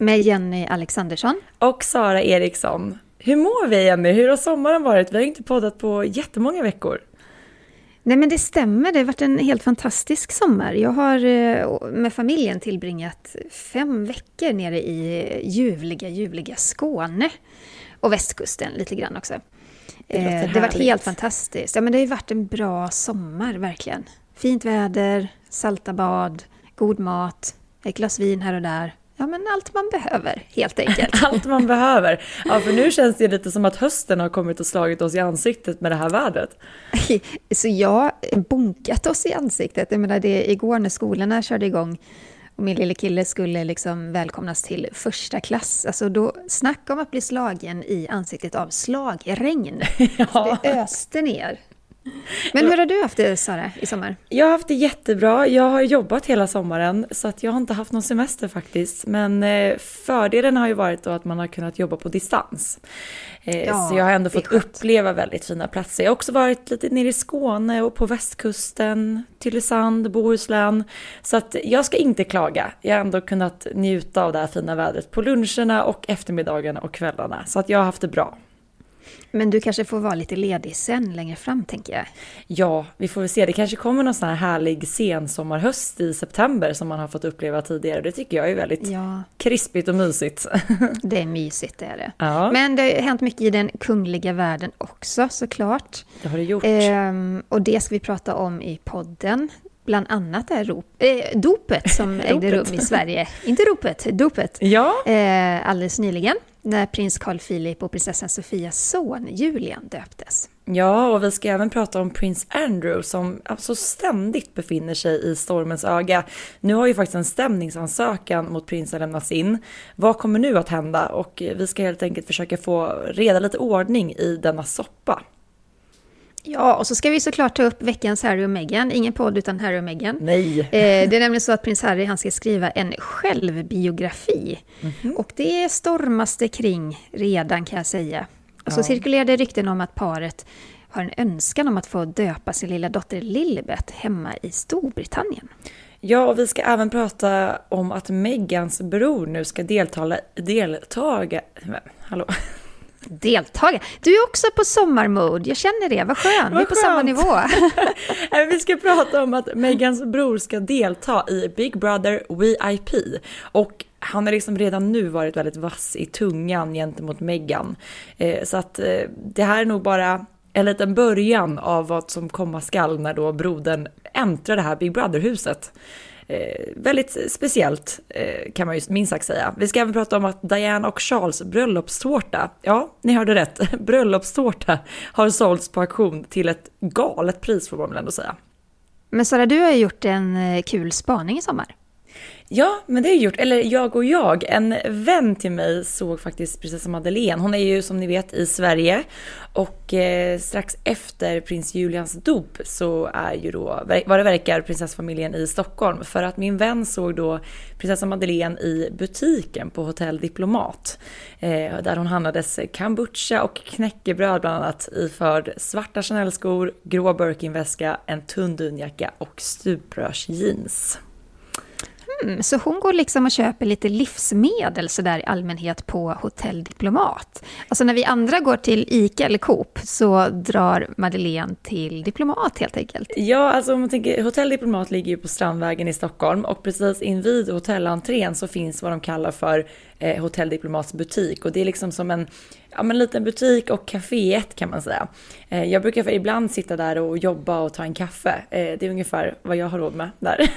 Med Jenny Alexandersson. och Sara Eriksson. Hur mår vi Jenny? Hur har sommaren varit? Vi har inte poddat på jättemånga veckor. Nej men det stämmer, det har varit en helt fantastisk sommar. Jag har eh, med familjen tillbringat fem veckor nere i ljuvliga, ljuvliga Skåne. Och västkusten lite grann också. Det Eh, Det har varit helt fantastiskt. Ja men det har ju varit en bra sommar verkligen. Fint väder, salta bad, god mat, ett glas vin här och där. Ja men allt man behöver helt enkelt. Allt man behöver. Ja, för nu känns det lite som att hösten har kommit och slagit oss i ansiktet med det här vädret. Så jag bonkat oss i ansiktet. Jag menar det igår när skolorna körde igång och min lille kille skulle liksom välkomnas till första klass. Alltså då, snacka om att bli slagen i ansiktet av slagregn. Så det öste ner. Men hur har du haft det Sara i sommar? Jag har haft det jättebra. Jag har jobbat hela sommaren så att jag har inte haft någon semester faktiskt. Men eh, fördelen har ju varit då att man har kunnat jobba på distans. Eh, Ja, så jag har ändå fått uppleva väldigt fina platser. Jag har också varit lite nere i Skåne och på västkusten, Tylösand, Bohuslän. Så att jag ska inte klaga. Jag har ändå kunnat njuta av det här fina vädret på luncherna och eftermiddagarna och kvällarna. Så att jag har haft det bra. Men du kanske får vara lite ledig sen längre fram tänker jag. Ja, vi får väl se. Det kanske kommer någon sån här härlig sensommarhöst i september som man har fått uppleva tidigare. Det tycker jag är väldigt Ja, krispigt och mysigt. det är mysigt det är det. Ja. Men det har hänt mycket i den kungliga världen också såklart. Det har det gjort. Ehm, och det ska vi prata om i podden. Bland annat det här rop, eh, dopet som ägde rum i Sverige. Inte ropet, dopet. Ja, Eh, alldeles nyligen. När prins Carl Philip och prinsessan Sofias son Julian döptes. ja, och vi ska även prata om prins Andrew som alltså ständigt befinner sig i stormens öga. Nu har ju faktiskt en stämningsansökan mot prinsen lämnats in. Vad kommer nu att hända? Och vi ska helt enkelt försöka få reda lite ordning i denna soppa. Ja, och så ska vi såklart ta upp veckans Harry och Meghan. Ingen podd utan Harry och Meghan. Nej. Eh, det är nämligen så att prins Harry han ska skriva en självbiografi. Och det stormas det kring redan kan jag säga. Och så Ja. cirkulerar det rykten om att paret har en önskan om att få döpa sin lilla dotter Lilibet hemma i Storbritannien. Ja, och vi ska även prata om att Megans bror nu ska deltaga... Men, hallå? Deltaga! Du är också på sommarmode, jag känner det, vad skönt, vi är på samma nivå. Vi ska prata om att Megans bror ska delta i Big Brother VIP. Och han har liksom redan nu varit väldigt vass i tungan gentemot Megan. Eh, så att eh, det här är nog bara en liten början av vad som komma skall när då brodern äntrar det här Big Brother-huset. Eh, väldigt speciellt eh, kan man ju minst sagt säga. Vi ska även prata om att Diane och Charles bröllopstårta, ja, ni hörde rätt, bröllopstårta har sålts på auktion till ett galet pris får man väl ändå säga. Men Sara, du har ju gjort en eh, kul spaning i sommar. Ja, men det har jag gjort. Eller jag och jag. En vän till mig såg faktiskt prinsessa Madeleine. Hon är ju som ni vet i Sverige. Och eh, strax efter prins Julians dop så är ju då, vad det verkar, prinsessfamiljen i Stockholm. För att min vän såg då prinsessa Madeleine i butiken på Hotell Diplomat. Eh, där hon handlades kombucha och knäckebröd bland annat iförd svarta Chanel-skor, grå Birkin-väska, en tunn dunjacka och stuprörsjeans. Mm, så hon går liksom och köper lite livsmedel sådär i allmänhet på Hotell Diplomat. Alltså när vi andra går till ICA eller Coop så drar Madeleine till Diplomat helt enkelt. Ja, alltså om man tänker, Hotell Diplomat ligger ju på Strandvägen i Stockholm och precis invid hotellentrén så finns vad de kallar för eh, Hotell Diplomats butik och det är liksom som en ja, men liten butik och kaféet kan man säga. Eh, jag brukar för ibland sitta där och jobba och ta en kaffe. Eh, det är ungefär vad jag har råd med där.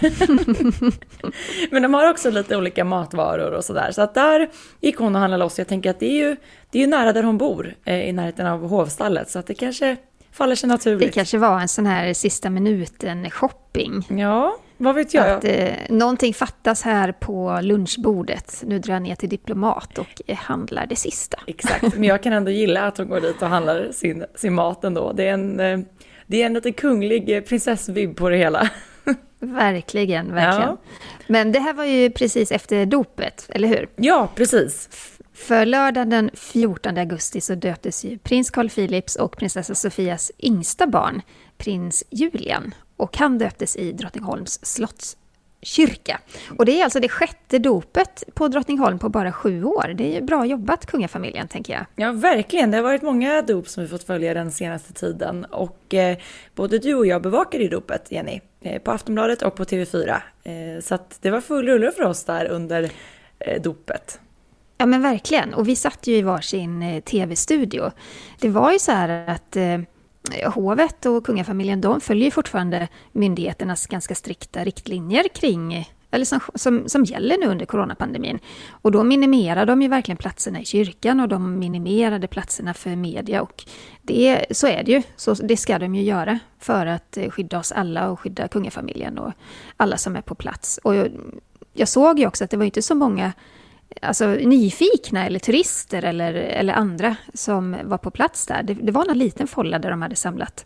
Men de har också lite olika matvaror och sådär. Så att där gick hon och handlade loss. Jag tänker att det är ju, det är ju nära där hon bor, eh, i närheten av hovstallet. Så att det kanske faller sig naturligt. Det kanske var en sån här sista minuten-shopping. Ja, vad vet jag? Att eh, någonting fattas här på lunchbordet. Nu drar jag ner till Diplomat och handlar det sista. Exakt, men jag kan ändå gilla att hon går dit och handlar sin, sin mat ändå. Det är en, eh, det är en lite kunglig eh, prinsessvibb på det hela. Verkligen, verkligen. Ja. Men det här var ju precis efter dopet, eller hur? Ja, precis. För lördagen den 14 augusti så döptes ju prins Carl Philips och prinsessa Sofias yngsta barn, prins Julian. Och han döptes i Drottningholms slottskyrka. Och det är alltså det sjätte dopet på Drottningholm på bara sju år. Det är ju bra jobbat kungafamiljen, tänker jag. Ja, verkligen. Det har varit många dop som vi fått följa den senaste tiden. Och eh, både du och jag bevakade ju dopet, Jenny, eh, på Aftonbladet och på TV4. Eh, så att det var full rulle för oss där under eh, dopet. Ja men verkligen, och vi satt ju i varsin eh, tv-studio. Det var ju så här att eh, hovet och kungafamiljen, de följer ju fortfarande myndigheternas ganska strikta riktlinjer kring eller som, som, som gäller nu under coronapandemin. Och då minimerar de ju verkligen platserna i kyrkan och de minimerade platserna för media. Och det, så är det ju, så det ska de ju göra för att eh, skydda oss alla och skydda kungafamiljen och alla som är på plats. Och jag, jag såg ju också att det var inte så många alltså, nyfikna eller turister eller, eller andra som var på plats där. Det, det var en liten folla där de hade samlat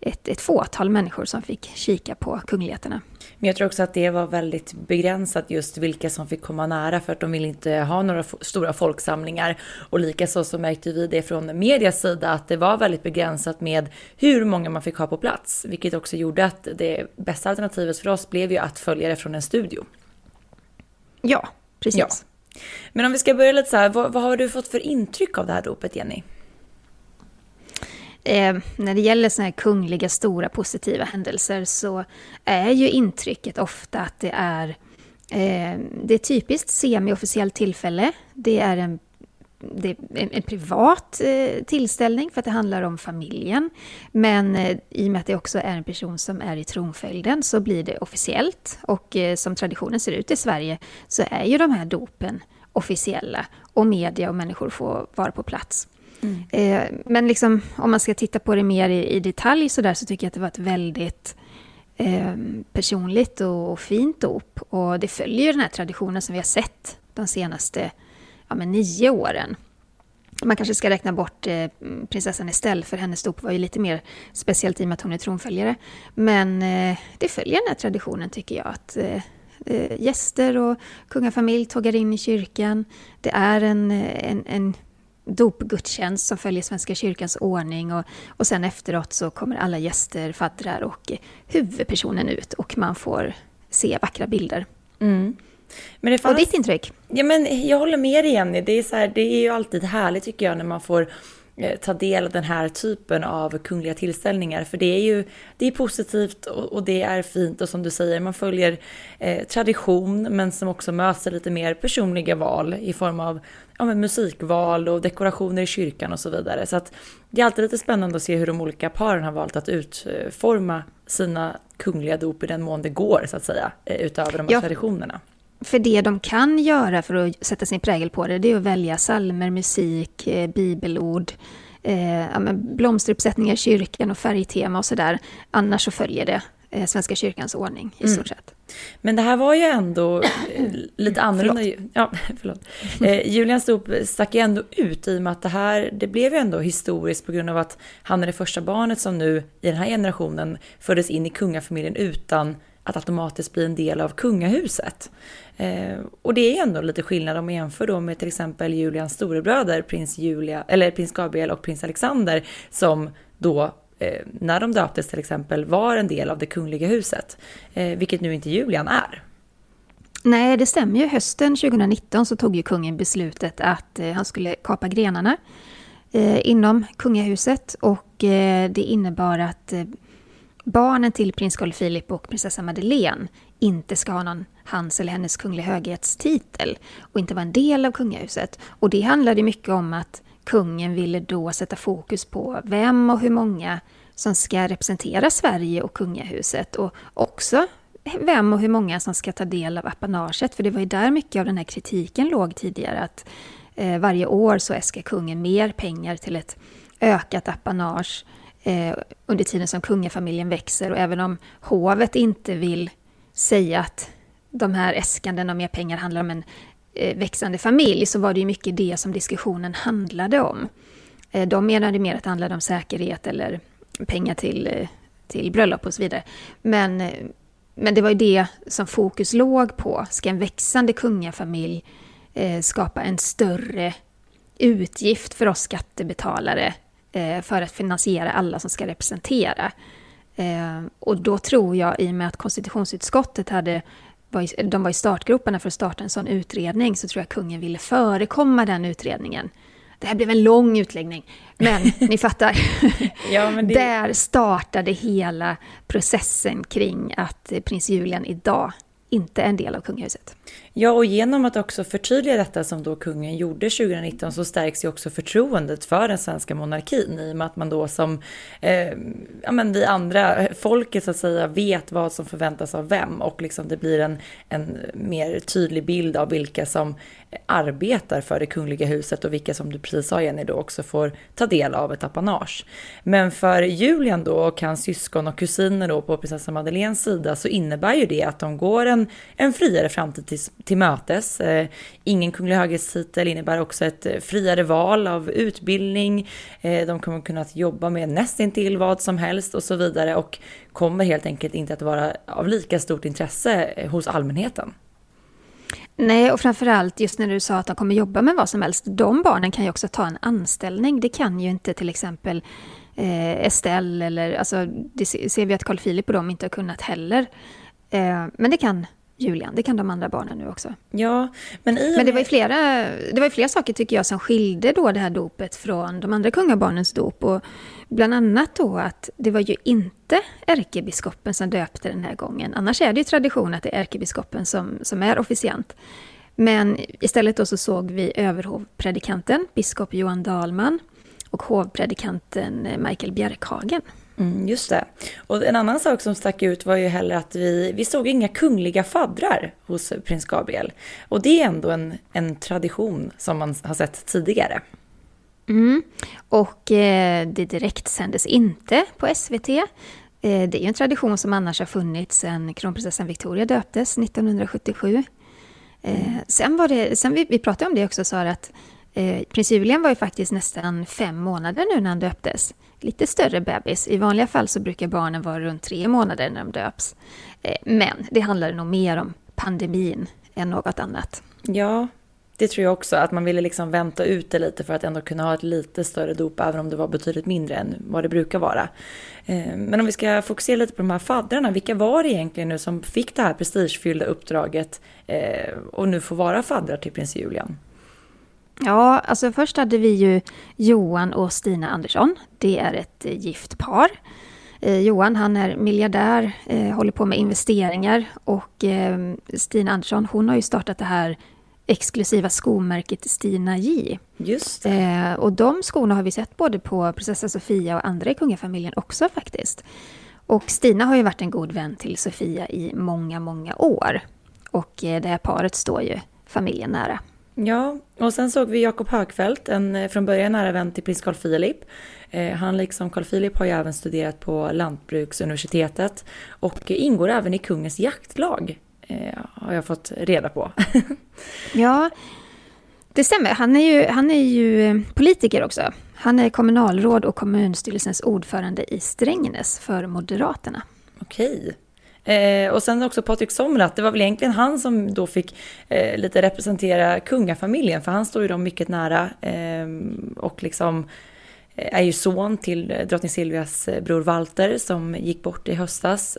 ett, ett fåtal människor som fick kika på kungligheterna. Men jag tror också att det var väldigt begränsat just vilka som fick komma nära för att de ville inte ha några stora folksamlingar. Och likaså så märkte vi det från medias sida att det var väldigt begränsat med hur många man fick ha på plats. Vilket också gjorde att det bästa alternativet för oss blev ju att följa det från en studio. Ja, precis. Ja. Men om vi ska börja lite så här, vad, vad har du fått för intryck av det här dopet Jenny? Eh, när det gäller såna här kungliga stora positiva händelser så är ju intrycket ofta att det är, eh, det är typiskt semi-officiellt tillfälle. Det är en det är en, en privat eh, tillställning för att det handlar om familjen. Men eh, i och med att det också är en person som är i tronföljden så blir det officiellt. Och eh, som traditionen ser ut i Sverige så är ju de här dopen officiella och media och människor får vara på plats. Mm. Men liksom, om man ska titta på det mer i, i detalj så, där, så tycker jag att det var ett väldigt eh, personligt och, och fint dop. Och det följer den här traditionen som vi har sett de senaste ja, men nio åren. Man kanske ska räkna bort eh, prinsessan Estelle, för hennes dop var ju lite mer speciellt i och med att hon är tronföljare. Men eh, det följer den här traditionen tycker jag, att eh, eh gäster och kungafamilj tågar in i kyrkan. Det är en, eh, en, en dopgudstjänst som följer Svenska kyrkans ordning och, och sen efteråt så kommer alla gäster, faddrar och eh, huvudpersonen ut och man får se vackra bilder. Mm. Men fanns... Och ditt intryck? Ja, men jag håller med dig Jenny. Det är, så här, det är ju alltid härligt tycker jag när man får eh, ta del av den här typen av kungliga tillställningar. För det är ju det är positivt och, och det är fint och som du säger, man följer eh, tradition men som också möter lite mer personliga val i form av ja, musikval och dekorationer i kyrkan och så vidare. Så att det är alltid lite spännande att se hur de olika paren har valt att utforma sina kungliga dop i den mån det går så att säga, eh, utöver de här ja. traditionerna. För det de kan göra för att sätta sin prägel på det, det är att välja salmer, musik, eh, bibelord, eh, ja, blomsteruppsättningar i kyrkan och färgtema och sådär. Annars så följer det eh, Svenska kyrkans ordning i mm. stort sett. Men det här var ju ändå eh, lite annorlunda. förlåt. Ja, förlåt. Eh, Julian Stop stack ju ändå ut i och med att det här, det blev ju ändå historiskt på grund av att han är det första barnet som nu i den här generationen föddes in i kungafamiljen utan att automatiskt bli en del av kungahuset. Eh, och det är ju ändå lite skillnad om man jämför då med till exempel Julians storebröder, prins, Julia, eller prins Gabriel och prins Alexander, som då eh, när de döptes till exempel var en del av det kungliga huset, eh, vilket nu inte Julian är. Nej, det stämmer ju. Hösten 2019 så tog ju kungen beslutet att eh, han skulle kapa grenarna eh, inom kungahuset och eh, det innebar att eh, barnen till prins Carl Philip och prinsessa Madeleine inte ska ha någon hans eller hennes kungliga höghetstitel och inte vara en del av kungahuset. Och det handlade mycket om att kungen ville då sätta fokus på vem och hur många som ska representera Sverige och kungahuset och också vem och hur många som ska ta del av apanaget. För det var ju där mycket av den här kritiken låg tidigare. Att eh, varje år så äskar kungen mer pengar till ett ökat apanage Eh, under tiden som kungafamiljen växer. Och även om hovet inte vill säga att de här äskandena om mer pengar handlar om en eh, växande familj så var det ju mycket det som diskussionen handlade om. Eh, de menade mer att det handlade om säkerhet eller pengar till, eh, till bröllop och så vidare. Men, eh, men det var ju det som fokus låg på. Ska en växande kungafamilj eh, skapa en större utgift för oss skattebetalare för att finansiera alla som ska representera? Eh, och då tror jag, i och med att konstitutionsutskottet hade de var i startgroparna för att starta en sån utredning, så tror jag kungen ville förekomma den utredningen. Det här blev en lång utläggning, men ni fattar. ja, men det... Där startade hela processen kring att prins Julian idag inte är en del av kungahuset. Ja, och genom att också förtydliga detta som då kungen gjorde 2019 så stärks ju också förtroendet för den svenska monarkin i och med att man då som, eh, ja men vi andra, eh, folket så att säga, vet vad som förväntas av vem och liksom det blir en, en mer tydlig bild av vilka som arbetar för det kungliga huset och vilka som du precis sa Jenny då också får ta del av ett apanage. Men för Julian då och hans syskon och kusiner då på prinsessan Madeleines sida så innebär ju det att de går en, en friare framtid till, till mötes. Eh, ingen kunglig höghetstitel innebär också ett eh, friare val av utbildning. Eh, de kommer kunna jobba med nästintill vad som helst och så vidare och kommer helt enkelt inte att vara av lika stort intresse hos allmänheten. Nej, och framförallt just när du sa att de kommer jobba med vad som helst. De barnen kan ju också ta en anställning. Det kan ju inte till exempel Estelle eller alltså, det ser vi att Carl Philip och de inte har kunnat heller. Men det kan Julian, det kan de andra barnen nu också. Ja, men, i men det var ju flera, det var flera saker tycker jag som skilde då det här dopet från de andra kungabarnens dop. Och bland annat då att det var ju inte ärkebiskopen som döpte den här gången. Annars är det ju tradition att det är ärkebiskopen som, som är officiant. Men istället då så såg vi överhovpredikanten, biskop Johan Dahlman och hovpredikanten Michael Bjerkhagen. Mm, just det. Och en annan sak som stack ut var ju heller att vi, vi såg inga kungliga faddrar hos prins Gabriel. Och det är ändå en, en tradition som man har sett tidigare. Mm. Och eh, det direkt sändes inte på SVT. Eh, det är ju en tradition som annars har funnits sedan kronprinsessan Victoria döptes 1977. Eh, sen var det, sen vi, vi pratade om det också, Sara, att eh, prins Julian var ju faktiskt nästan fem månader nu när han döptes lite större bebis. I vanliga fall så brukar barnen vara runt tre månader när de döps. Eh, men det handlade nog mer om pandemin än något annat. Ja, det tror jag också. Att man ville liksom vänta ut det lite för att ändå kunna ha ett lite större dop, även om det var betydligt mindre än vad det brukar vara. Eh, men om vi ska fokusera lite på de här faddrarna, vilka var det egentligen nu som fick det här prestigefyllda uppdraget eh, och nu får vara faddrar till prins Julian? Ja, alltså först hade vi ju Johan och Stina Andersson. Det är ett eh, gift par. Eh, Johan han är miljardär, eh, håller på med investeringar och eh, Stina Andersson hon har ju startat det här exklusiva skomärket Stina J. Just det. Eh, och de skorna har vi sett både på prinsessa Sofia och andra i kungafamiljen också faktiskt. Och Stina har ju varit en god vän till Sofia i många, många år. Och eh, det här paret står ju familjen nära. Ja, och sen såg vi Jakob Högfeldt, en eh, från början nära vän till prins Carl Philip. Eh, han liksom Carl Philip har ju även studerat på Lantbruksuniversitetet och ingår även i kungens jaktlag, eh, har jag fått reda på. ja, det stämmer. Han är, ju, han är ju politiker också. Han är kommunalråd och kommunstyrelsens ordförande i Strängnäs för Moderaterna. Okej. Eh, och sen också Patrik Somrat, det var väl egentligen han som då fick eh, lite representera kungafamiljen, för han står ju dem mycket nära eh, och liksom eh, är ju son till eh, drottning Silvias eh, bror Walter som gick bort i höstas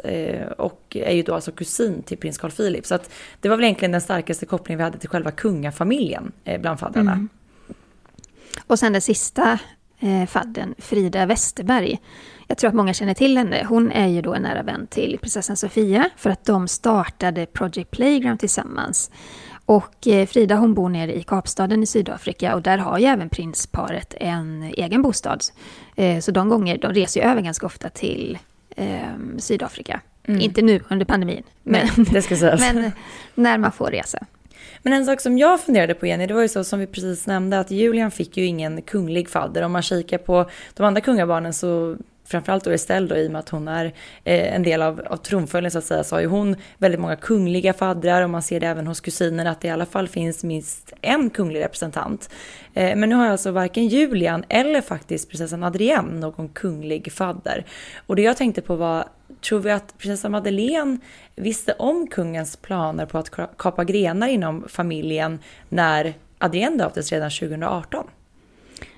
och är ju då alltså kusin till prins Carl Philip. Så att det var väl egentligen den starkaste kopplingen vi hade till själva kungafamiljen bland faddrarna. Mm. Och sen det sista eh, fadden, Frida Westerberg. Jag tror att många känner till henne. Hon är ju då en nära vän till prinsessan Sofia för att de startade Project Playground tillsammans. Och eh, Frida hon bor nere i Kapstaden i Sydafrika och där har ju även prinsparet en egen bostad. Eh, så de gånger, de reser ju över ganska ofta till eh, Sydafrika. Inte nu under pandemin, men, men när man får resa. Men en sak som jag funderade på Jenny, det var ju så som vi precis nämnde att Julian fick ju ingen kunglig fadder. Om man kikar på de andra kungabarnen så framförallt då Estelle då, i och med att hon är eh, en del av, av tronföljden så att säga, så har ju hon väldigt många kungliga faddrar och man ser det även hos kusinerna att det i alla fall finns minst en kunglig representant. Eh, men nu har alltså varken Julian eller faktiskt prinsessan Adrienne någon kunglig fadder. Och det jag tänkte på var, tror vi att prinsessan Madeleine visste om kungens planer på att kapa grenar inom familjen när Adrienne döptes redan 2018?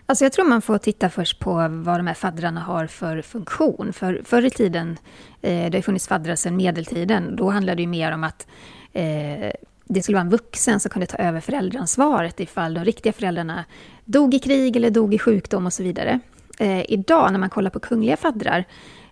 Alltså jag tror man får titta först på vad de här faddrarna har för funktion. För förr i tiden, eh, det har funnits faddrar sedan medeltiden, då handlade det ju mer om att eh, det skulle vara en vuxen som kunde ta över föräldraansvaret ifall de riktiga föräldrarna dog i krig eller dog i sjukdom och så vidare. Eh, idag när man kollar på kungliga faddrar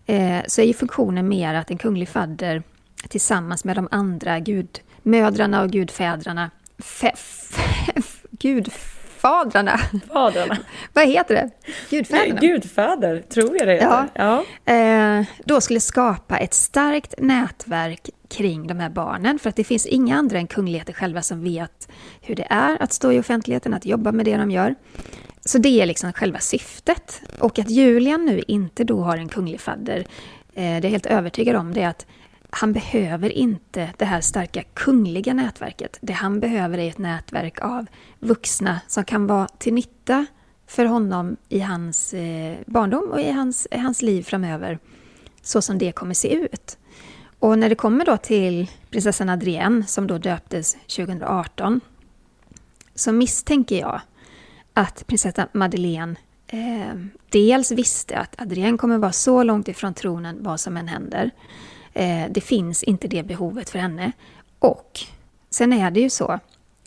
eh, så är ju funktionen mer att en kunglig fadder tillsammans med de andra gudmödrarna och gudfädrarna, fe, fe, gudfadrarna, Fadrarna. vad heter det? Gudfäderna? Gudfäder, tror jag det heter. Ja. Eh, då skulle skapa ett starkt nätverk kring de här barnen. För att det finns inga andra än kungligheter själva som vet hur det är att stå i offentligheten, att jobba med det de gör. Så det är liksom själva syftet. Och att Julian nu inte då har en kunglig fadder, eh, det är jag helt övertygad om, det är att han behöver inte det här starka kungliga nätverket. Det han behöver är ett nätverk av vuxna som kan vara till nytta för honom i hans eh, barndom och i hans, i hans liv framöver. Så som det kommer se ut. Och när det kommer då till prinsessan Adrienne som då döptes 2018 så misstänker jag att prinsessan Madeleine eh, dels visste att Adrienne kommer vara så långt ifrån tronen vad som än händer. Eh, det finns inte det behovet för henne. Och sen är det ju så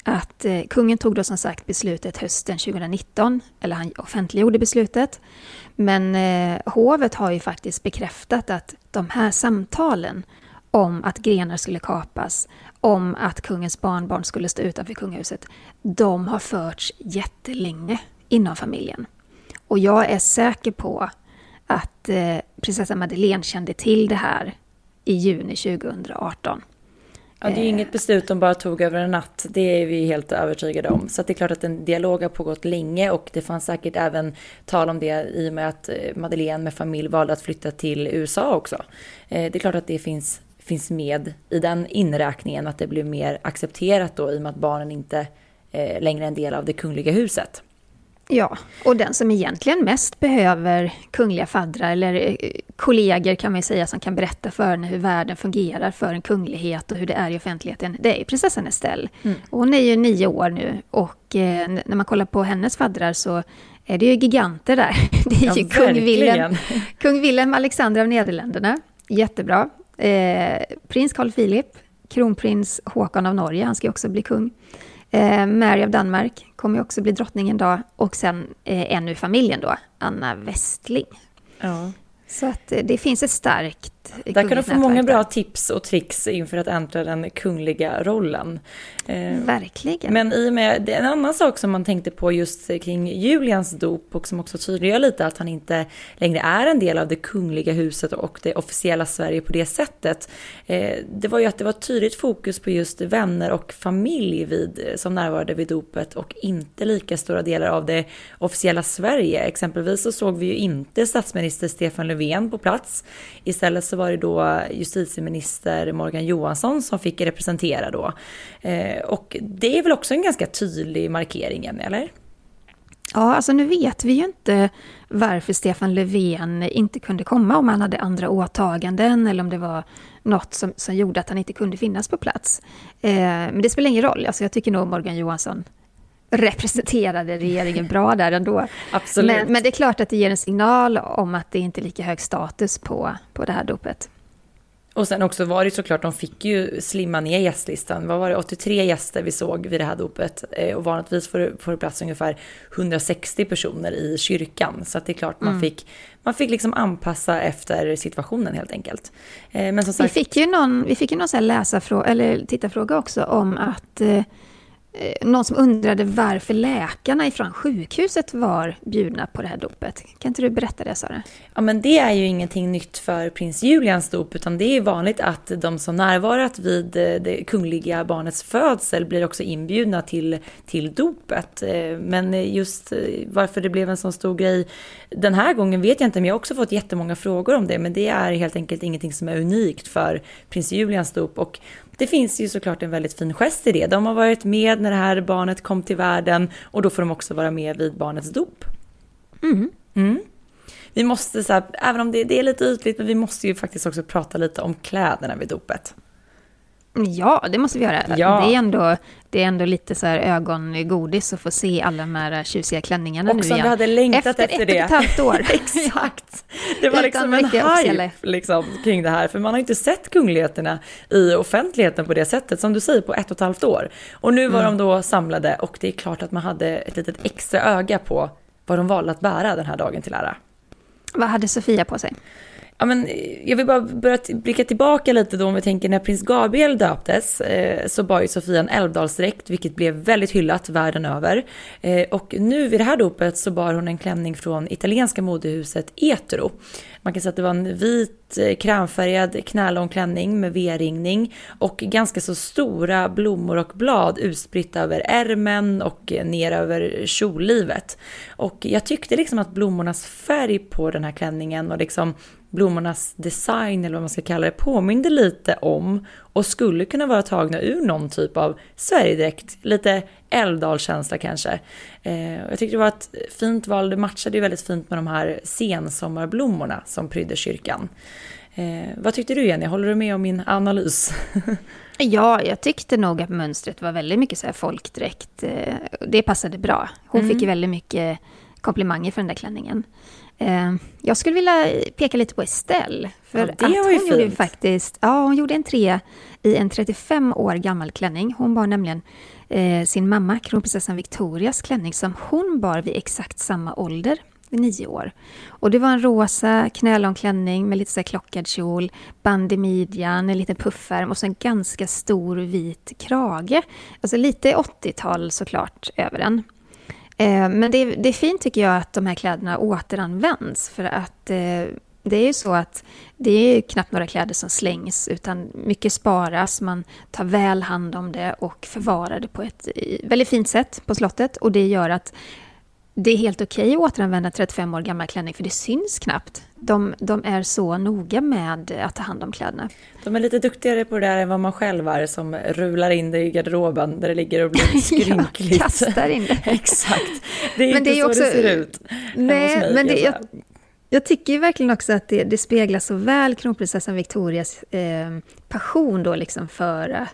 att eh, kungen tog då som sagt beslutet hösten 2019, eller han offentliggjorde beslutet. Men eh, hovet har ju faktiskt bekräftat att de här samtalen om att grenar skulle kapas, om att kungens barnbarn skulle stå utanför kungahuset, de har förts jättelänge inom familjen. Och jag är säker på att eh, prinsessa Madeleine kände till det här i juni 2018. Ja, det är ju inget beslut de bara tog över en natt, det är vi helt övertygade om. Så det är klart att en dialog har pågått länge och det fanns säkert även tal om det i och med att eh, Madeleine med familj valde att flytta till USA också. Eh, det är klart att det finns, finns med i den inräkningen, att det blir mer accepterat då i och med att barnen inte eh, längre är en del av det kungliga huset. Ja, och den som egentligen mest behöver kungliga faddrar, eller eh, kollegor kan man ju säga, som kan berätta för henne hur världen fungerar för en kunglighet och hur det är i offentligheten, det är prinsessan Estelle. Mm. Hon är ju nio år nu och eh, när man kollar på hennes faddrar så är det ju giganter där. Det är ja, ju kung Wilhelm, kung Wilhelm Alexander av Nederländerna, jättebra. Eh, prins Carl Philip, kronprins Håkon av Norge, han ska ju också bli kung. Eh, Mary av Danmark kommer ju också bli drottning en dag. Och sen eh, en ur familjen då, Anna Westling. Ja. Så att eh, det finns ett starkt Där kan du få många bra tips och tricks inför att äntra den kungliga rollen. Eh, Verkligen. Men i och med, en annan sak som man tänkte på just kring Julians dop och som också tydliggör lite att han inte längre är en del av det kungliga huset och det officiella Sverige på det sättet. Eh, det var ju att det var tydligt fokus på just vänner och familj vid, som närvarade vid dopet och inte lika stora delar av det officiella Sverige. Exempelvis så såg vi ju inte statsminister Stefan Löfven på plats. Istället så var det då justitieminister Morgan Johansson som fick representera då. Eh, och det är väl också en ganska tydlig markering, eller? Ja, alltså nu vet vi ju inte varför Stefan Löfven inte kunde komma, om han hade andra åtaganden eller om det var något som, som gjorde att han inte kunde finnas på plats. Eh, men det spelar ingen roll, alltså jag tycker nog Morgan Johansson representerade regeringen bra där ändå. Absolut. Men, men, det är klart att det ger en signal om att det inte är lika hög status på, på det här dopet. Och sen också var det såklart, de fick ju slimma ner gästlistan. Vad var det, 83 gäster vi såg vid det här dopet. Eh, och vanligtvis får, får det plats ungefär 160 personer i kyrkan. Så det är klart man mm. fick, man fick liksom anpassa efter situationen helt enkelt. Eh, men som sagt... Vi fick ju någon, vi fick ju någon så här läsarfråga, eller tittarfråga också om att eh, Eh, någon som undrade varför läkarna ifrån sjukhuset var bjudna på det här dopet. Kan inte du berätta det Sara? Ja men det är ju ingenting nytt för prins Julians dop utan det är vanligt att de som närvarat vid eh, det kungliga barnets födsel blir också inbjudna till, till dopet. Eh, men just varför det blev en sån stor grej den här gången vet jag inte men jag har också fått jättemånga frågor om det men det är helt enkelt ingenting som är unikt för prins Julians dop och det finns ju såklart en väldigt fin gest i det. De har varit med när det här barnet kom till världen och då får de också vara med vid barnets dop. Mm. Mm. Vi måste, så här, även om det, det är lite ytligt, men vi måste ju faktiskt också prata lite om kläderna vid dopet. Ja, det måste vi göra. Ja. Det, är ändå, det är ändå lite så här ögongodis att få se alla de här tjusiga klänningarna och nu igen. Vi hade längtat efter, efter det. Efter ett och ett halvt år. Exakt. Det var liksom en hype liksom, kring det här, för man har inte sett kungligheterna i offentligheten på det sättet, som du säger, på ett och ett halvt år. Och nu var mm. de då samlade och det är klart att man hade ett litet extra öga på vad de valde att bära den här dagen till ära. Vad hade Sofia på sig? Ja, men jag vill bara börja blicka tillbaka lite då om vi tänker när prins Gabriel döptes eh, så bar ju Sofia en älvdalsdräkt vilket blev väldigt hyllat världen över. Eh, och nu vid det här dopet så bar hon en klänning från italienska modehuset Etro. Man kan säga att det var en vit eh, krämfärgad knälång klänning med V-ringning och ganska så stora blommor och blad utspritt över ärmen och eh, ner över kjollivet. Och jag tyckte liksom att blommornas färg på den här klänningen och liksom blommornas design eller vad man ska kalla det påminde lite om och skulle kunna vara tagna ur någon typ av Sverigedräkt, lite Älvdalskänsla kanske. Eh, jag tyckte det var ett fint val, det matchade ju väldigt fint med de här sensommarblommorna som prydde kyrkan. Eh, vad tyckte du Jenny, håller du med om min analys? ja, jag tyckte nog att mönstret var väldigt mycket så här folkdräkt. Eh, det passade bra. Hon mm. fick ju väldigt mycket komplimanger för den där klänningen. Eh, jag skulle vilja peka lite på Estelle. För ja, det var ju hon fint. gjorde faktiskt, ja, hon gjorde en trea i en 35 år gammal klänning. Hon bar nämligen eh, sin mamma, kronprinsessan Victorias klänning som hon bar vid exakt samma ålder, vid nio år. Och det var en rosa knälång klänning med lite så klockad kjol, band i midjan, en liten puffärm och så en ganska stor vit krage. Alltså lite 80-tal såklart över den. Eh, men det, det, är fint tycker jag att de här kläderna återanvänds för att eh, det är ju så att det är knappt några kläder som slängs utan mycket sparas, man tar väl hand om det och förvarar det på ett väldigt fint sätt på slottet och det gör att det är helt okej okay att återanvända 35 år gammal klänning för det syns knappt. De, de, är så noga med att ta hand om kläderna. De är lite duktigare på det där än vad man själv är som rular in det i garderoben där det ligger och blir skrynkligt. ja, kastar in det. Exakt. Det är men inte det är så också, det ser ut. Nej, men det, jag, jag tycker verkligen också att det, det speglar så väl kronprinsessan Victorias eh, passion då liksom för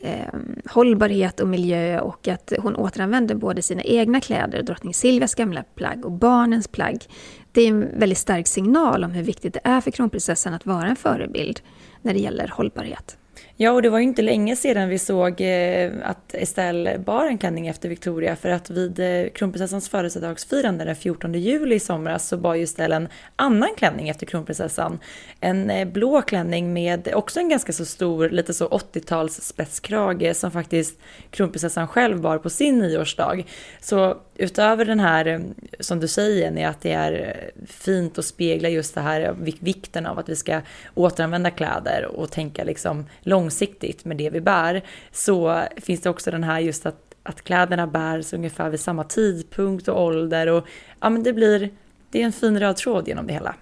eh, hållbarhet och miljö och att hon återanvänder både sina egna kläder, drottning Silvias gamla plagg och barnens plagg. Det är en väldigt stark signal om hur viktigt det är för kronprinsessan att vara en förebild när det gäller hållbarhet. Ja, och det var ju inte länge sedan vi såg eh, att Estelle bar en klänning efter Victoria för att vid eh, kronprinsessans födelsedagsfirande den 14 juli i somras så bar ju Estelle en annan klänning efter kronprinsessan. En eh, blå klänning med också en ganska så stor, lite så 80-tals spetskrage som faktiskt kronprinsessan själv bar på sin nioårsdag. Så utöver den här, eh, som du säger, är att det är eh, fint att spegla just det här eh, vikten av att vi ska återanvända kläder och tänka liksom långsiktigt med det vi bär, så finns det också den här just att, att kläderna bärs ungefär vid samma tidpunkt och ålder och ja, men det blir, det är en fin röd tråd genom det hela.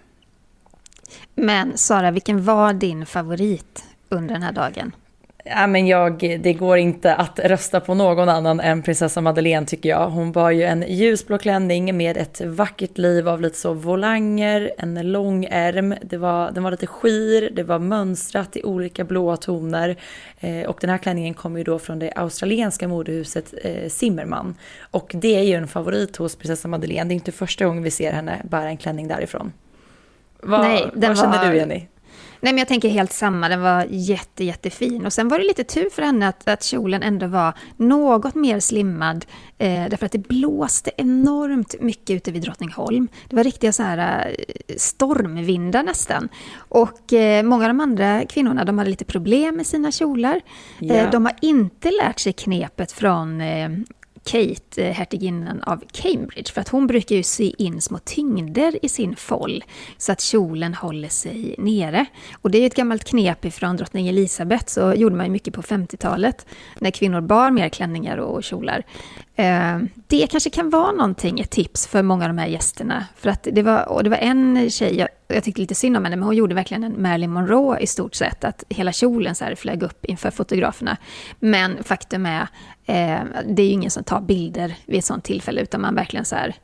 Men Sara, vilken var din favorit under den här dagen? Ja, men jag, det går inte att rösta på någon annan än prinsessa Madeleine tycker jag. Hon var ju en ljusblå klänning med ett vackert liv av lite så volanger, en lång ärm, det var, den var lite skir, det var mönstrat i olika blåa toner. Eh, och den här klänningen kommer ju då från det australienska modehuset eh, Zimmermann. Och det är ju en favorit hos prinsessa Madeleine, det är inte första gången vi ser henne bära en klänning därifrån. Vad, Nej, vad känner var... du Jenny? Nej, men jag tänker helt samma. Den var jätte, jättefin. Och sen var det lite tur för henne att, att kjolen ändå var något mer slimmad. Eh, därför att det blåste enormt mycket ute vid Drottningholm. Det var riktiga så här eh, stormvindar nästan. Och eh, många av de andra kvinnorna, de hade lite problem med sina kjolar. Ja. Eh, de har inte lärt sig knepet från eh, Kate, eh, hertiginnan av Cambridge, för att hon brukar ju sy in små tyngder i sin foll så att kjolen håller sig nere. Och det är ju ett gammalt knep ifrån drottning Elisabeth, så gjorde man ju mycket på 50-talet när kvinnor bar mer klänningar och kjolar. Eh, det kanske kan vara någonting, ett tips för många av de här gästerna. För att det var, och det var en tjej, jag, jag tyckte lite synd om henne, men hon gjorde verkligen en Marilyn Monroe i stort sett. Att hela kjolen så här flög upp inför fotograferna. Men faktum är, eh, det är ju ingen som tar bilder vid ett sånt tillfälle, utan man verkligen så här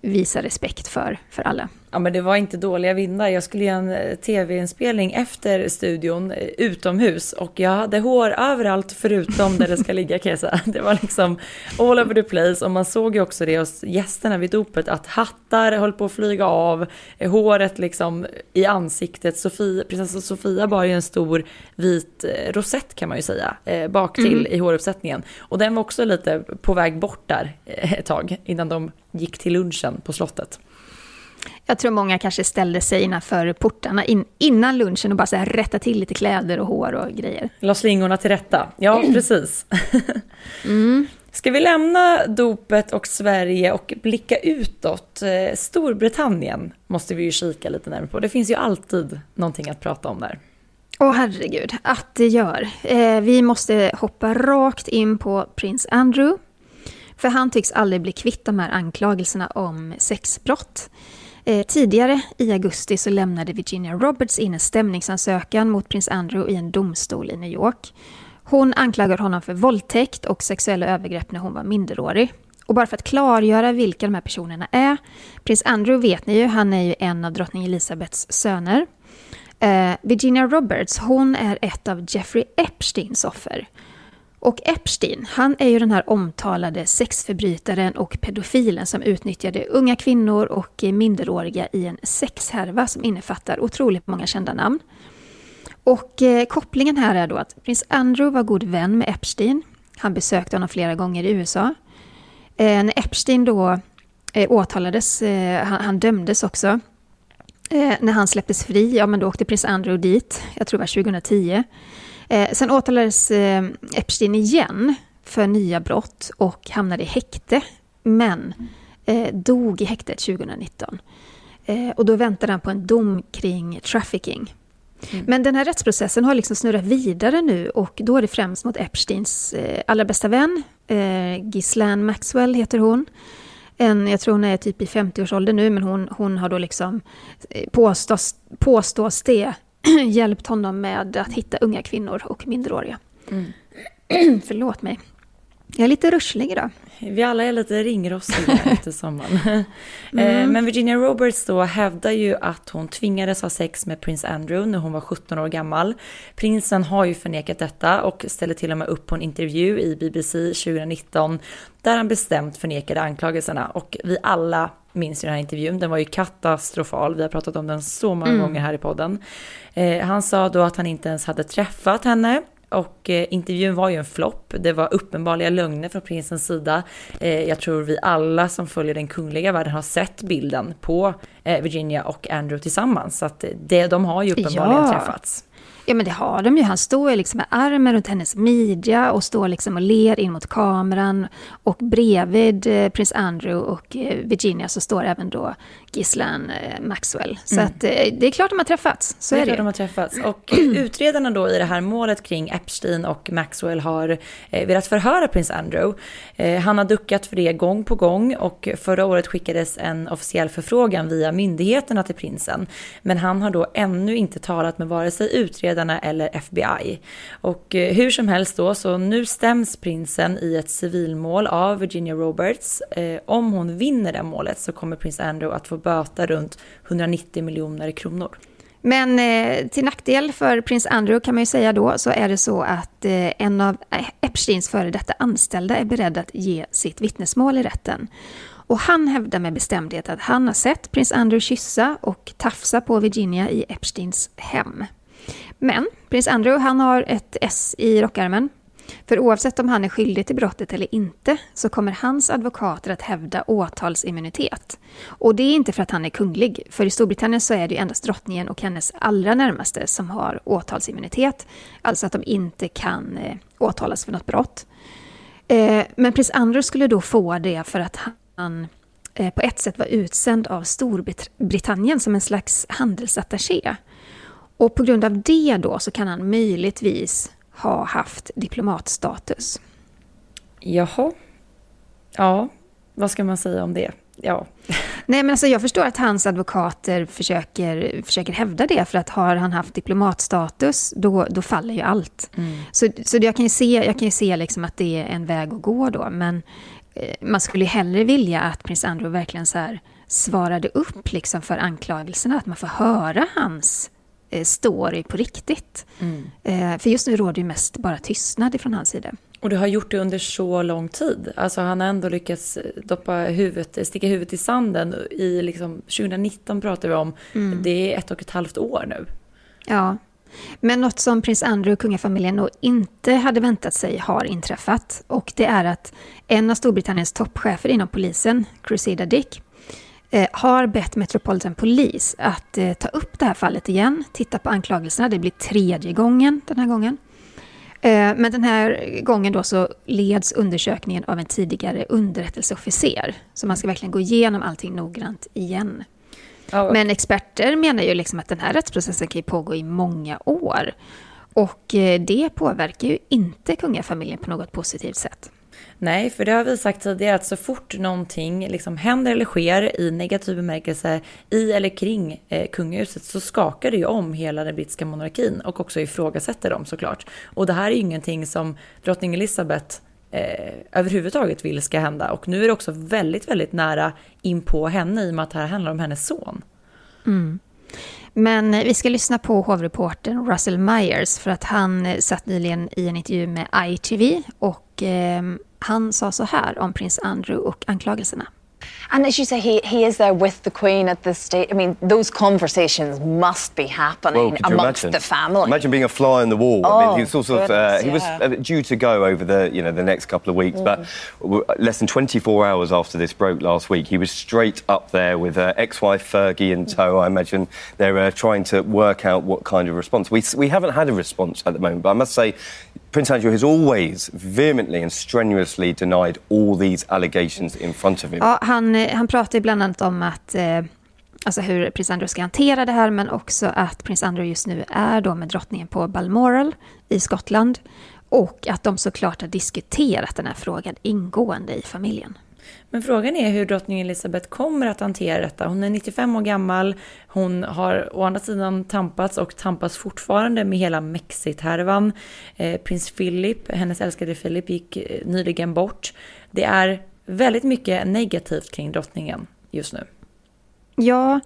visar respekt för, för alla. Ja men det var inte dåliga vindar. Jag skulle göra en eh, tv-inspelning efter studion eh, utomhus och jag hade hår överallt förutom där det ska ligga kan jag säga. Det var liksom all over the place och man såg ju också det hos gästerna vid dopet att hattar höll på att flyga av, eh, håret liksom i ansiktet. Sofia, prinsessa Sofia bar ju en stor vit rosett kan man ju säga bak till i håruppsättningen och den var också lite på väg bort där ett tag innan de gick till lunchen på slottet. Jag tror många kanske ställde sig innanför portarna in, innan lunchen och bara så här rätta till lite kläder och hår och grejer. La slingorna till rätta. Ja, precis. Ska vi lämna dopet och Sverige och blicka utåt? Eh, Storbritannien måste vi ju kika lite närmare på. Det finns ju alltid någonting att prata om där. Åh herregud, att det gör. Eh, vi måste hoppa rakt in på prins Andrew. För han tycks aldrig bli kvitt de här anklagelserna om sexbrott. Eh, tidigare i augusti så lämnade Virginia Roberts in en stämningsansökan mot prins Andrew i en domstol i New York. Hon anklagar honom för våldtäkt och sexuella övergrepp när hon var minderårig. Och bara för att klargöra vilka de här personerna är. Prins Andrew vet ni ju, han är ju en av drottning Elizabeths söner. Eh, Virginia Roberts, hon är ett av Jeffrey Epsteins offer. Och Epstein, han är ju den här omtalade sexförbrytaren och pedofilen som utnyttjade unga kvinnor och minderåriga i en sexhärva som innefattar otroligt många kända namn. Och eh, kopplingen här är då att prins Andrew var god vän med Epstein. Han besökte honom flera gånger i USA. Eh, när Epstein då eh, åtalades, eh, han, han dömdes också. Eh, när han släpptes fri, ja men då åkte prins Andrew dit, jag tror det var 2010. Eh, sen åtalades eh, Epstein igen för nya brott och hamnade i häkte, men eh, dog i häktet 2019. Eh, och då väntade han på en dom kring trafficking. Men den här rättsprocessen har liksom snurrat vidare nu och då är det främst mot Epsteins eh, allra bästa vän, eh, Ghislaine Maxwell heter hon. En, jag tror hon är typ i 50-årsåldern nu, men hon, hon har då liksom, påstås, påstås det, hjälpt honom med att hitta unga kvinnor och minderåriga. Förlåt mig. Jag är lite ruschlig idag. Vi alla är lite ringrostiga efter sommaren. Eh, Men Virginia Roberts då hävdar ju att hon tvingades ha sex med prins Andrew när hon var 17 år gammal. Prinsen har ju förnekat detta och ställer till och med upp på en intervju i BBC 2019 där han bestämt förnekade anklagelserna och vi alla minns ju den här intervjun, den var ju katastrofal, vi har pratat om den så många gånger här i podden. Eh, han sa då att han inte ens hade träffat henne och eh, intervjun var ju en flopp. Det var uppenbarliga lögner från prinsens sida. Eh, jag tror vi alla som följer den kungliga världen har sett bilden på eh, Virginia och Andrew tillsammans. Så att det, de har ju uppenbarligen Ja. träffats. Ja men det har de ju. Han står liksom med armen runt hennes midja och står liksom och ler in mot kameran. Och bredvid eh, prins Andrew och eh, Virginia så står även då Ghislaine eh, Maxwell. Så att eh, det är klart de har träffats. Så det är är det de har träffats. Och utredarna då i det här målet kring Epstein och Maxwell har velat förhöra prins Andrew. Han har duckat för det gång på gång och förra året skickades en officiell förfrågan via myndigheterna till prinsen. Men han har då ännu inte talat med vare sig utredarna eller FBI. Och eh, hur som helst då, så nu stäms prinsen i ett civilmål av Virginia Roberts. Eh, om hon vinner det målet så kommer prins Andrew att få böta runt 190 miljoner kronor. Men eh, till nackdel för prins Andrew kan man ju säga då så är det så att eh, en av eh, Epsteins före detta anställda är beredd att ge sitt vittnesmål i rätten. Och han hävdar med bestämdhet att han har sett prins Andrew kyssa och tafsa på Virginia i Epsteins hem. Men prins Andrew han har ett S i rockärmen. För oavsett om han är skyldig till brottet eller inte så kommer hans advokater att hävda åtalsimmunitet. Och det är inte för att han är kunglig, för i Storbritannien så är det ju endast drottningen och hennes allra närmaste som har åtalsimmunitet. Alltså att de inte kan eh, åtalas för något brott. Eh, men prins Andrew skulle då få det för att han eh, på ett sätt var utsänd av Storbritannien som en slags handelsattaché. Och på grund av det då så kan han möjligtvis ha haft diplomatstatus. Jaha. Ja, vad ska man säga om det? Ja. Nej, men alltså jag förstår att hans advokater försöker, försöker hävda det, för att har han haft diplomatstatus, då, då faller ju allt. Mm. Så, så jag kan ju se, jag kan ju se liksom att det är en väg att gå då, men eh, man skulle hellre vilja att prins Andrew verkligen så här svarade upp liksom för anklagelserna, att man får höra hans story på riktigt. Mm. Eh, för just nu råder ju mest bara tystnad ifrån hans sida. Och du har gjort det under så lång tid. Alltså han har ändå lyckats doppa huvudet, sticka huvudet i sanden. I liksom, 2019 pratar vi om. Mm. Det är ett och ett halvt år nu. Ja. Men något som prins Andrew och kungafamiljen nog inte hade väntat sig har inträffat. Och det är att en av Storbritanniens toppchefer inom polisen, Crusader Dick, eh, har bett Metropolitan Police att eh, ta upp det här fallet igen, titta på anklagelserna. Det blir tredje gången den här gången. Eh, men den här gången då så leds undersökningen av en tidigare underrättelseofficer. Så man ska verkligen gå igenom allting noggrant igen. Men experter menar ju liksom att den här rättsprocessen kan pågå i många år. Och eh, det påverkar ju inte kungafamiljen på något positivt sätt. Nej, för det har vi sagt tidigare att så fort någonting liksom händer eller sker i negativ bemärkelse i eller kring eh, kungahuset så skakar det ju om hela den brittiska monarkin och också ifrågasätter dem såklart. Och det här är ju ingenting som drottning Elizabeth eh, överhuvudtaget vill ska hända. Och nu är det också väldigt, väldigt nära in på henne i och med att det här handlar om hennes son. Mm. Men eh, vi ska lyssna på hovreportern Russell Myers för att han eh, satt nyligen i en intervju med ITV och eh, han sa så här om prins Andrew och anklagelserna. And as you say, he, he is there with the Queen at this stage. I mean, those conversations must be happening well, amongst imagine? the family. Imagine being a fly on the wall. Oh, I mean, he was, sort of, uh, he yeah. was uh, due to go over the, you know, the next couple of weeks, mm. but less than 24 hours after this broke last week, he was straight up there with uh, ex-wife Fergie in tow. I imagine they're uh, trying to work out what kind of response. We, we haven't had a response at the moment, but I must say Prince Andrew has always vehemently and strenuously denied all these allegations in front of him. Ja, han, eh, han pratar bland annat om att eh, alltså hur prins Andrew ska hantera det här, men också att prins Andrew just nu är då med drottningen på Balmoral i Skottland. Och att de såklart har diskuterat den här frågan ingående i familjen. Men frågan är hur drottning Elizabeth kommer att hantera detta. Hon är 95 år gammal, hon har å andra sidan tampats och tampas fortfarande med hela Mexit-härvan. Eh, prins Philip, hennes älskade Philip, gick eh, nyligen bort. Det är väldigt mycket negativt kring drottningen just nu. Ja,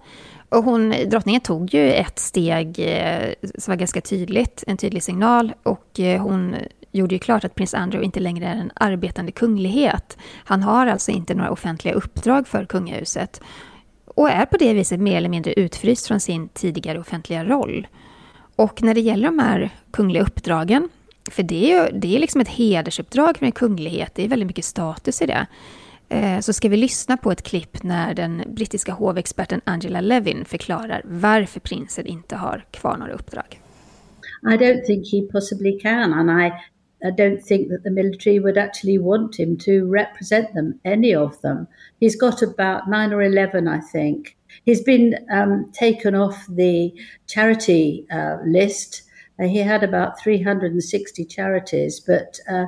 och hon, drottningen tog ju ett steg eh, som var ganska tydligt, en tydlig signal. Och eh, hon gjorde ju klart att prins Andrew inte längre är en arbetande kunglighet. Han har alltså inte några offentliga uppdrag för kungahuset och är på det viset mer eller mindre utfryst från sin tidigare offentliga roll. Och när det gäller de här kungliga uppdragen, för det är ju det är liksom ett hedersuppdrag med kunglighet, det är väldigt mycket status i det, eh, så ska vi lyssna på ett klipp när den brittiska hovexperten Angela Levin förklarar varför prinsen inte har kvar några uppdrag. I don't think he possibly can, and I I don't think that the military would actually want him to represent them, any of them. He's got about nine or 11, I think. He's been um, taken off the charity uh, list. Uh, he had about 360 charities, but uh,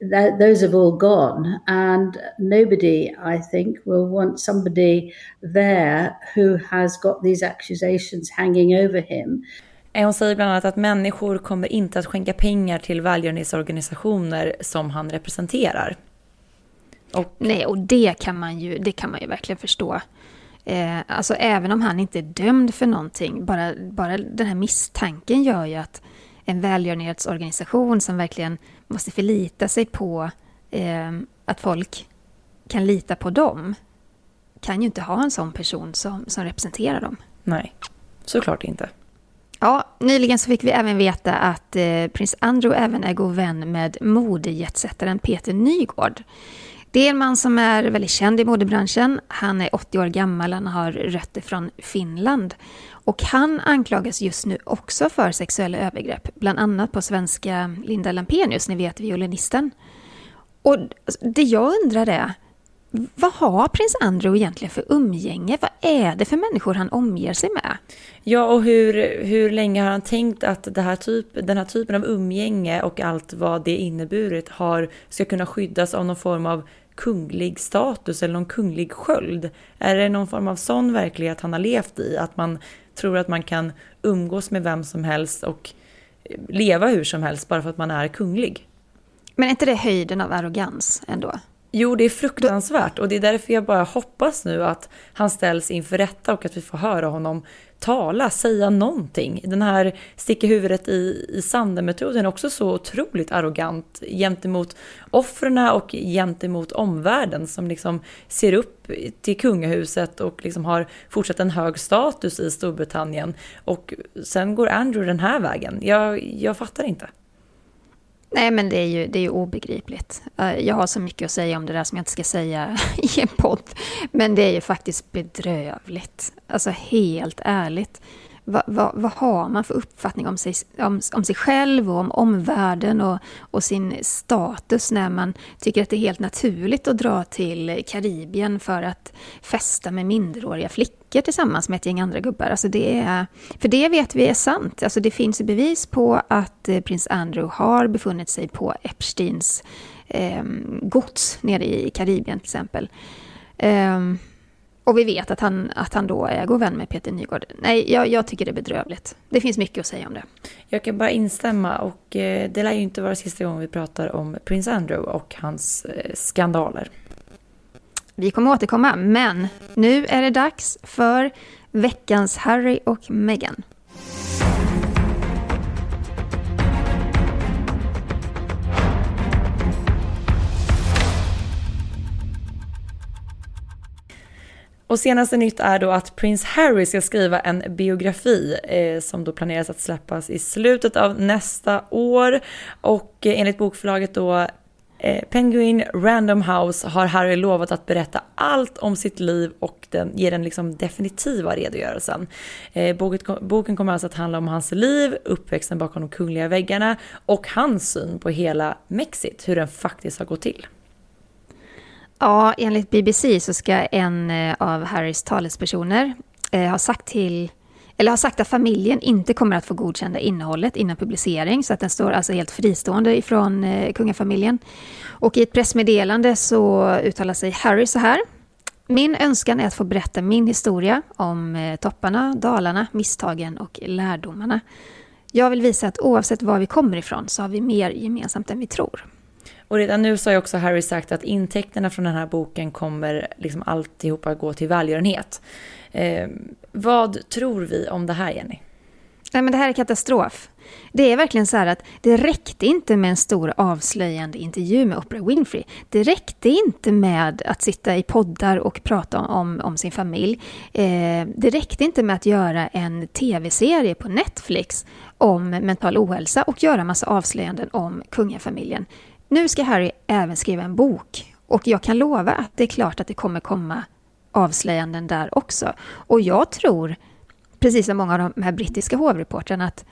th- those have all gone. And nobody, I think, will want somebody there who has got these accusations hanging over him. Eh, hon säger bland annat att människor kommer inte att skänka pengar till välgörenhetsorganisationer som han representerar. Och... Nej, och det kan man ju, det kan man ju verkligen förstå. Eh, alltså även om han inte är dömd för någonting, bara, bara den här misstanken gör ju att en välgörenhetsorganisation som verkligen måste förlita sig på eh, att folk kan lita på dem, kan ju inte ha en sån person som, som representerar dem. Nej, såklart inte. Ja, nyligen så fick vi även veta att eh, prins Andrew även är god vän med modejetsättaren Peter Nygård. Det är en man som är väldigt känd i modebranschen. Han är 80 år gammal, han har rötter från Finland. Och han anklagas just nu också för sexuella övergrepp, bland annat på svenska Linda Lampenius, ni vet violinisten. Och det jag undrar är, vad har prins Andrew egentligen för umgänge? Vad är det för människor han omger sig med? Ja, och hur, hur länge har han tänkt att det här typ, den här typen av umgänge och allt vad det inneburit har, ska kunna skyddas av någon form av kunglig status eller någon kunglig sköld? Är det någon form av sån verklighet han har levt i? Att man tror att man kan umgås med vem som helst och leva hur som helst bara för att man är kunglig? Men är inte det höjden av arrogans ändå? Jo, det är fruktansvärt och det är därför jag bara hoppas nu att han ställs inför rätta och att vi får höra honom tala, säga någonting. Den här sticka huvudet i, i sanden-metoden är också så otroligt arrogant gentemot offren och gentemot omvärlden som liksom ser upp till kungahuset och liksom har fortsatt en hög status i Storbritannien. Och sen går Andrew den här vägen. Jag, jag fattar inte. Nej, men det är, ju, det är ju obegripligt. Eh, jag har så mycket att säga om det där som jag inte ska säga i en podd. Men det är ju faktiskt bedrövligt. Alltså helt ärligt vad, vad, vad, har man för uppfattning om sig, om, om sig själv och om omvärlden och, och, sin status när man tycker att det är helt naturligt att dra till Karibien för att festa med minderåriga flickor tillsammans med ett gäng andra gubbar. Alltså det är, för det vet vi är sant. Alltså det finns bevis på att eh, prins Andrew har befunnit sig på Epsteins eh, gods nere i Karibien till exempel. Um, och vi vet att han, att han då är god vän med Peter Nygård. Nej, jag, jag, tycker det är bedrövligt. Det finns mycket att säga om det. Jag kan bara instämma och eh, det lär ju inte vara sista gången vi pratar om prins Andrew och hans eh, skandaler. Vi kommer återkomma, men nu är det dags för veckans Harry och Meghan. Och senaste nytt är då att prins Harry ska skriva en biografi eh, som då planeras att släppas i slutet av nästa år. Och eh, enligt bokförlaget då eh, Penguin Random House har Harry lovat att berätta allt om sitt liv och den, ge den liksom definitiva redogörelsen. Eh, boken kommer alltså att handla om hans liv, uppväxten bakom de kungliga väggarna och hans syn på hela Mexit, hur den faktiskt har gått till. Ja, enligt BBC så ska en eh, av Harrys talespersoner eh, ha sagt till eller har sagt att familjen inte kommer att få godkänna innehållet innan publicering, så att den står alltså helt fristående ifrån eh, kungafamiljen. Och i ett pressmeddelande så uttalar sig Harry så här. Min önskan är att få berätta min historia om eh, topparna, dalarna, misstagen och lärdomarna. Jag vill visa att oavsett var vi kommer ifrån så har vi mer gemensamt än vi tror. Och redan nu så har ju också Harry sagt att intäkterna från den här boken kommer liksom alltihopa gå till välgörenhet. Eh, vad tror vi om det här, Jenny? Nej, men det här är katastrof. Det är verkligen så här att det räckte inte med en stor avslöjande intervju med Oprah Winfrey. Det räckte inte med att sitta i poddar och prata om, om sin familj. Eh, det räckte inte med att göra en tv-serie på Netflix om mental ohälsa och göra massa avslöjanden om kungafamiljen. Nu ska Harry även skriva en bok och jag kan lova att det är klart att det kommer komma avslöjanden där också. Och jag tror, precis som många av de här brittiska hovreportrarna, att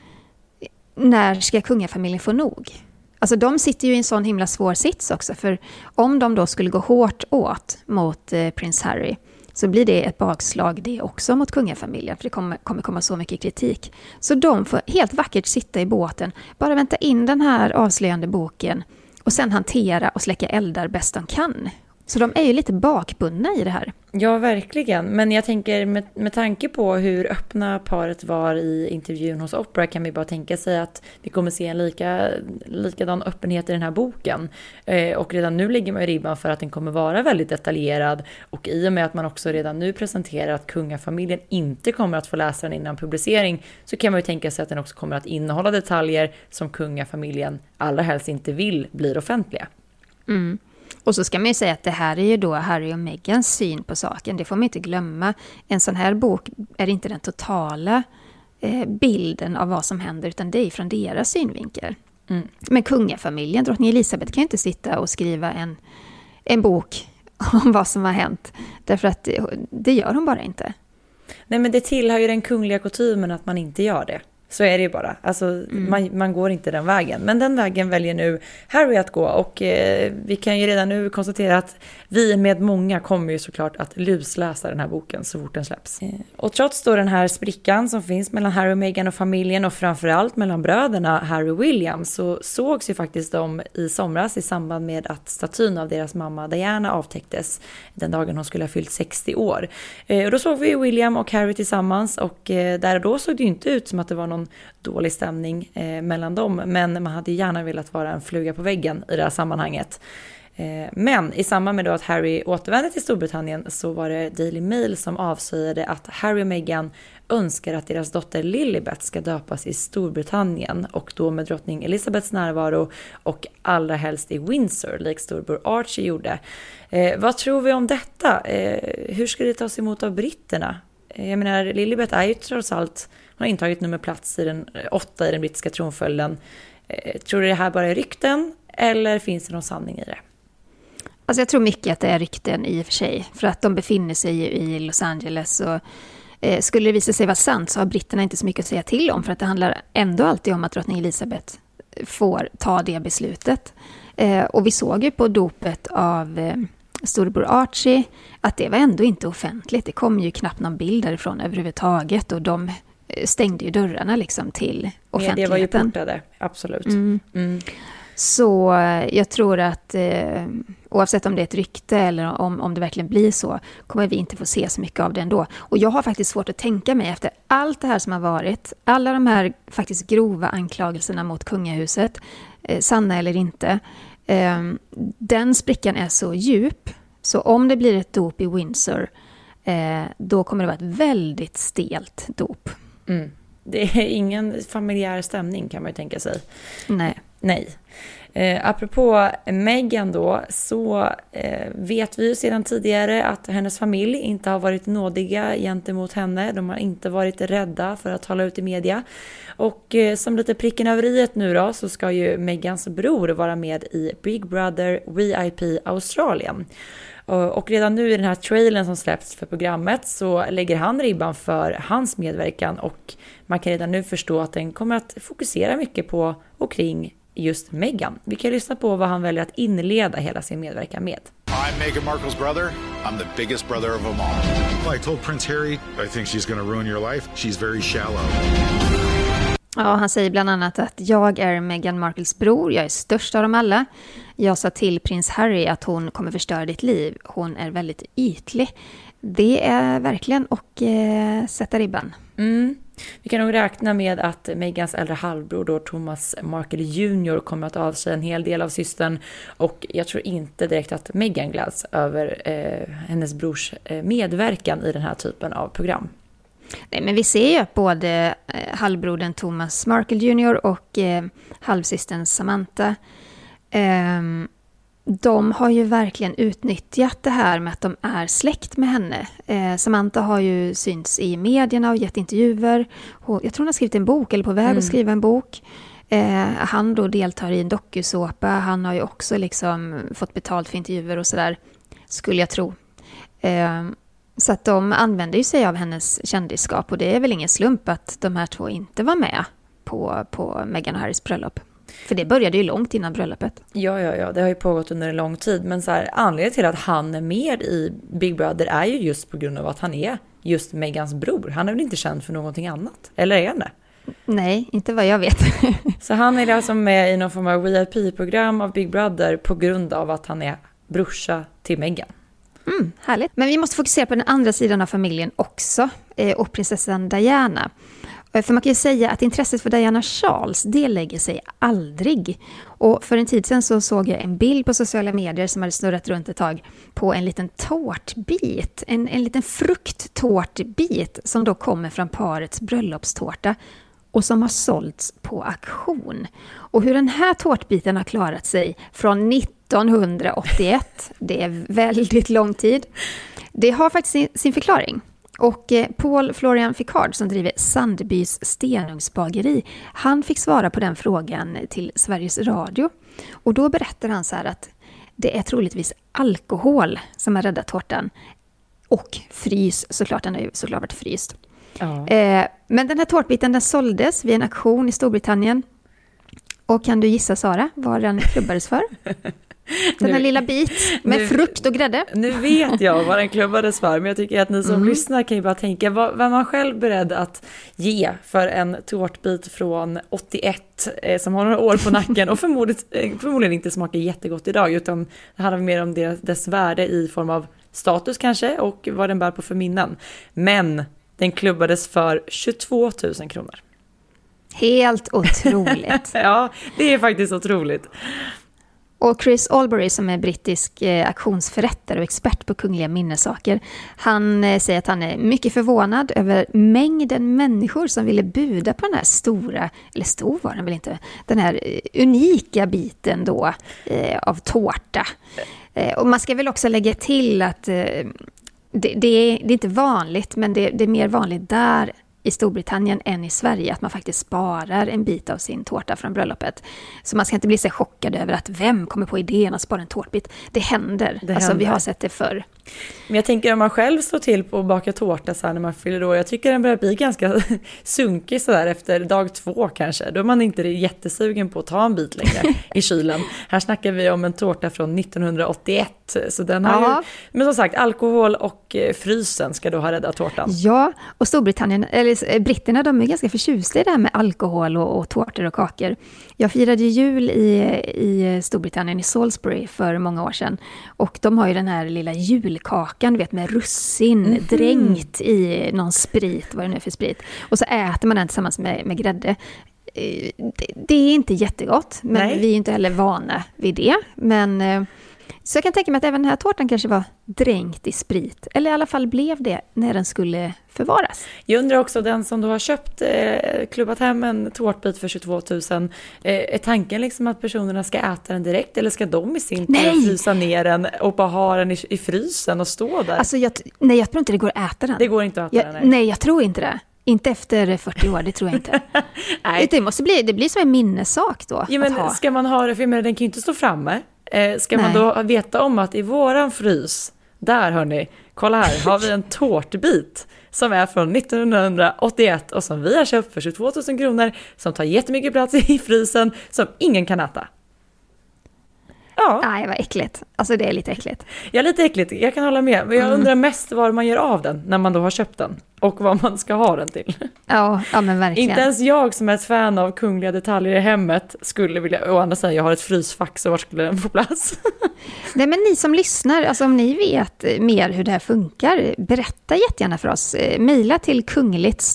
när ska kungafamiljen få nog? Alltså de sitter ju i en sån himla svår sits också, för om de då skulle gå hårt åt mot eh, prins Harry, så blir det ett bakslag det också mot kungafamiljen, för det kommer, kommer komma så mycket kritik. Så de får helt vackert sitta i båten, bara vänta in den här avslöjande boken och sen hantera och släcka eldar bäst de kan. Så de är ju lite bakbundna i det här. Ja, verkligen. Men jag tänker med, med tanke på hur öppna paret var i intervjun hos Opera kan vi bara tänka sig att vi kommer se en lika, likadan öppenhet i den här boken. Eh, och redan nu ligger man i ribban för att den kommer vara väldigt detaljerad. Och i och med att man också redan nu presenterar att kungafamiljen inte kommer att få läsa den innan publicering så kan man ju tänka sig att den också kommer att innehålla detaljer som kungafamiljen allra helst inte vill blir offentliga. Mm. Och så ska man ju säga att det här är ju då Harry och Megans syn på saken. Det får man inte glömma. En sån här bok är inte den totala eh, bilden av vad som händer, utan det är från deras synvinkel. Mm. Men kungafamiljen, drottning Elisabeth, kan ju inte sitta och skriva en, en bok om vad som har hänt. Därför att det, det gör hon bara inte. Nej men det tillhör ju den kungliga kutymen att man inte gör det. Så är det ju bara. Alltså, mm. man, man, går inte den vägen. Men den vägen väljer nu Harry att gå. Och eh, vi kan ju redan nu konstatera att vi med många kommer ju såklart att lusläsa den här boken så fort den släpps. Eh, och trots då den här sprickan som finns mellan Harry och Meghan och familjen och framförallt mellan bröderna Harry och William så sågs ju faktiskt de i somras i samband med att statyn av deras mamma Diana avtäcktes den dagen hon skulle ha fyllt 60 år. Eh, och då såg vi William och Harry tillsammans och eh, där och då såg det ju inte ut som att det var någon någon dålig stämning eh, mellan dem. Men man hade gärna velat vara en fluga på väggen i det här sammanhanget. Eh, men i samband med då att Harry återvände till Storbritannien så var det Daily Mail som avslöjade att Harry och Meghan önskar att deras dotter Lilibet ska döpas i Storbritannien och då med drottning Elizabeths närvaro och allra helst i Windsor, likt storbror Archie gjorde. Eh, vad tror vi om detta? Eh, hur ska det tas emot av britterna? Eh, jag menar, Lilibet är ju trots allt har intagit nummer plats i den, eh, åtta i den brittiska tronföljden. Eh, tror du det här bara är rykten eller finns det någon sanning i det? Alltså jag tror mycket att det är rykten i och för sig. För att de befinner sig i Los Angeles. Och, eh, skulle det visa sig vara sant så har britterna inte så mycket att säga till om. För att det handlar ändå alltid om att drottning Elizabeth får ta det beslutet. Eh, och vi såg ju på dopet av eh, storebror Archie att det var ändå inte offentligt. Det kom ju knappt någon bild därifrån överhuvudtaget. Och de stängde ju dörrarna liksom till offentligheten. det var ju portade, absolut. Mm. Mm. Så eh, jag tror att eh, oavsett om det är ett rykte eller om, om det verkligen blir så, kommer vi inte få se så mycket av det ändå. Och jag har faktiskt svårt att tänka mig efter allt det här som har varit, alla de här faktiskt grova anklagelserna mot kungahuset, eh, sanna eller inte, eh, den sprickan är så djup, så om det blir ett dop i Windsor, eh, då kommer det vara ett väldigt stelt dop. Mm. Det är ingen familjär stämning kan man ju tänka sig. Nej. Nej. Eh, apropå Meghan då, så eh, vet vi ju sedan tidigare att hennes familj inte har varit nådiga gentemot henne. De har inte varit rädda för att tala ut i media. Och eh, som lite pricken över i nu då så ska ju Megans bror vara med i Big Brother VIP Australien. Och redan nu i den här trailern som släpps för programmet så lägger han ribban för hans medverkan och man kan redan nu förstå att den kommer att fokusera mycket på och kring just Meghan. Vi kan lyssna på vad han väljer att inleda hela sin medverkan med. I'm Meghan Markles brother. I'm the biggest brother of them all. I told Prince Harry I think she's to ruin your life. She's very shallow. Ja, han säger bland annat att jag är Meghan Markles bror, jag är störst av dem alla. Jag sa till prins Harry att hon kommer förstöra ditt liv. Hon är väldigt ytlig. Det är verkligen att eh, sätta ribban. Mm. Vi kan nog räkna med att Megans äldre halvbror då, Thomas Markle Jr kommer att avsäga en hel del av systern och jag tror inte direkt att Megan gläds över eh, hennes brors eh, medverkan i den här typen av program. Nej, men vi ser ju att både eh, halvbrodern Thomas Markle Jr och eh, halvsystern Samantha eh, de har ju verkligen utnyttjat det här med att de är släkt med henne. Eh, Samantha har ju synts i medierna och gett intervjuer. Hon, jag tror hon har skrivit en bok, eller på väg mm. att skriva en bok. Eh, han då deltar i en dokusåpa. Han har ju också liksom fått betalt för intervjuer och sådär, skulle jag tro. Eh, så att de använder ju sig av hennes kändisskap och det är väl ingen slump att de här två inte var med på, på Meghan och Harrys bröllop. För det började ju långt innan bröllopet. Ja, ja, ja, det har ju pågått under en lång tid. Men så här, anledningen till att han är med i Big Brother är ju just på grund av att han är just Megans bror. Han är väl inte känd för någonting annat? Eller är han det? Nej, inte vad jag vet. så han är alltså med i någon form av VIP-program av Big Brother på grund av att han är brorsa till Megan. Mm, härligt. Men vi måste fokusera på den andra sidan av familjen också, eh, och prinsessan Diana. Eh, för man kan ju säga att intresset för Diana Charles, det lägger sig aldrig. Och för en tid sedan så såg jag en bild på sociala medier som hade snurrat runt ett tag på en liten tårtbit, en, en liten frukttårtbit som då kommer från parets bröllopstårta och som har sålts på auktion. Och hur den här tårtbiten har klarat sig från 1981, det är väldigt lång tid, det har faktiskt sin förklaring. Och eh, Paul Florian Ficard som driver Sandbys stenugnsbageri, han fick svara på den frågan till Sveriges Radio. Och då berättar han så här att det är troligtvis alkohol som har räddat tårtan. Och frys, såklart, den har ju såklart varit fryst. Ja. Eh, men den här tårtbiten den såldes vid en auktion i Storbritannien. Och kan du gissa Sara vad den klubbades för? Den här nu, lilla bit med nu, frukt och grädde. Nu vet jag vad den klubbades för, men jag tycker att ni som mm. lyssnar kan ju bara tänka, vad, vad man själv beredd att ge för en tårtbit från 81 eh, som har några år på nacken och förmodligen, eh, förmodligen inte smakar jättegott idag, utan det handlar mer om dess, dess värde i form av status kanske och vad den bär på för minnen. Men den klubbades för 22 000 kronor. Helt otroligt. ja, det är faktiskt otroligt. Och Chris Albury som är brittisk eh, auktionsförrättare och expert på kungliga minnessaker, han eh, säger att han är mycket förvånad över mängden människor som ville buda på den här stora, eller stor var den väl inte, den här eh, unika biten då av tårta. Och man ska väl också lägga till att det, det, är, det, är, inte vanligt, men det, det är mer vanligt där i Storbritannien än i Sverige, att man faktiskt sparar en bit av sin tårta från bröllopet. Så man ska inte bli så chockad över att vem kommer på idén att spara en tårtbit? Det händer. Det alltså, händer. vi har sett det förr. Men jag tänker om man själv slår till på att baka tårta så här när man fyller år, jag tycker den börjar bli ganska sunkig så där efter dag två kanske. Då är man inte jättesugen på att ta en bit längre i kylen. Här snackar vi om en tårta från 1981, så den har ja. ju... Men som sagt, alkohol och eh, frysen ska då ha räddat tårtan. Ja, och Storbritannien, eller eh, britterna, de är ganska förtjusta i det här med alkohol och, och tårtor och kakor. Jag firade jul i, i Storbritannien, i Salisbury, för många år sedan. Och de har ju den här lilla jul julkakan, du vet med russin mm. dränkt i någon sprit, vad det nu är för sprit. Och så äter man den tillsammans med, med grädde. Eh, det, det är inte jättegott, men Nej. vi är inte heller vana vid det. Men eh, så jag kan tänka mig att även den här tårtan kanske var dränkt i sprit, eller i alla fall blev det när den skulle förvaras. Jag undrar också, den som du har köpt, eh, klubbat hem en tårtbit för 22 000, eh, är tanken liksom att personerna ska äta den direkt eller ska de i sin tur frysa ner den och bara ha den i, i frysen och stå där? Alltså jag, nej, jag tror inte det går att äta den. Det går inte att äta jag, den? Nej. nej, jag tror inte det. Inte efter 40 år, det tror jag inte. nej. Det, måste bli, det blir som en minnessak då. Ja, men ska man ha det, för den kan ju inte stå framme. Eh, ska Nej. man då veta om att i våran frys, där hörni, kolla här, har vi en tårtbit som är från 1981 och som vi har köpt för 22 000 kronor, som tar jättemycket plats i frysen, som ingen kan äta. Ja. Nej, vad äckligt. Alltså det är lite äckligt. Ja, lite äckligt. Jag kan hålla med. Men jag mm. undrar mest vad man gör av den när man då har köpt den. Och vad man ska ha den till. Ja, ja men verkligen. Inte ens jag som är ett fan av kungliga detaljer i hemmet skulle vilja, å andra sidan jag har ett frysfack så var skulle den få plats? Nej men ni som lyssnar, alltså om ni vet mer hur det här funkar, berätta jättegärna för oss. Mejla till kungligt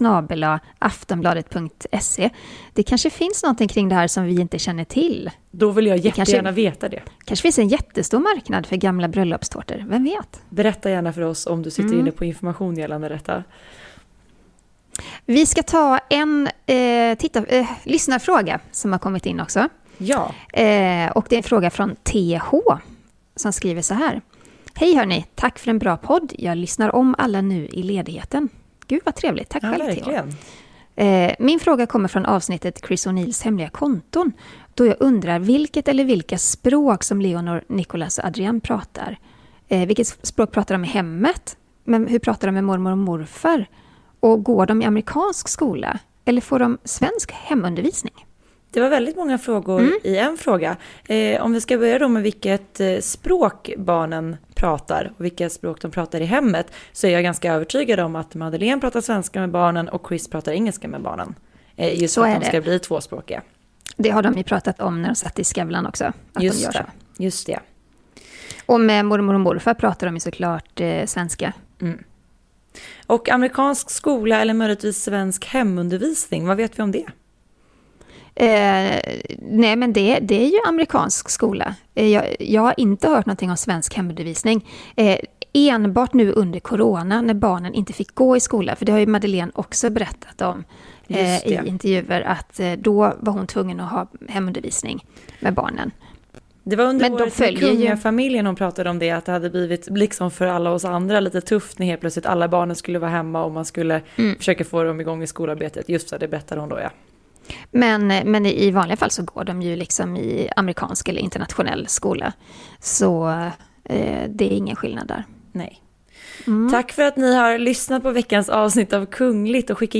aftonbladet.se. Det kanske finns någonting kring det här som vi inte känner till. Då vill jag jättegärna kanske, veta det. kanske finns en jättestor marknad för gamla bröllopstårtor, vem vet? Berätta gärna för oss om du sitter mm. inne på information gällande detta. Vi ska ta en eh, titta, eh, lyssnarfråga som har kommit in också. Ja. Eh, och det är en fråga från TH som skriver så här. Hej hörni, tack för en bra podd. Jag lyssnar om alla nu i ledigheten. Gud vad trevligt, tack ja, själv verkligen. TH. Eh, min fråga kommer från avsnittet Chris O'Neills hemliga konton. Då jag undrar vilket eller vilka språk som Leonor, Nicolas och Adrian pratar. Eh, vilket språk pratar de i hemmet? Men hur pratar de med mormor och morfar? Och går de i amerikansk skola? Eller får de svensk hemundervisning? Det var väldigt många frågor mm. i en fråga. Eh, om vi ska börja då med vilket eh, språk barnen pratar och vilka språk de pratar i hemmet så är jag ganska övertygad om att Madeleine pratar svenska med barnen och Chris pratar engelska med barnen. Eh, just så för att de ska bli tvåspråkiga. Det har de ju pratat om när de satt i Skavlan också. Att just de gör det. Så. Just det. Och med mormor och morfar pratar de ju såklart eh, svenska. Mm. Och amerikansk skola eller möjligtvis svensk hemundervisning, vad vet vi om det? Eh, nej, men det, det är ju amerikansk skola. Eh, jag, jag, har inte hört någonting om svensk hemundervisning. Eh, enbart nu under corona, när barnen inte fick gå i skola, för det har ju Madeleine också berättat om eh, i intervjuer, att eh, då var hon tvungen att ha hemundervisning med barnen. Det var under Men året med kungafamiljen hon pratade om det, att det hade blivit, liksom för alla oss andra, lite tufft när helt plötsligt alla barnen skulle vara hemma och man skulle Mm. försöka få dem igång i skolarbetet. Just så, det berättade hon då ja. Men, men i vanliga fall så går de ju liksom i amerikansk eller internationell skola. Så eh, det är ingen skillnad där. Nej. Tack för att ni har lyssnat på veckans avsnitt av Kungligt och skicka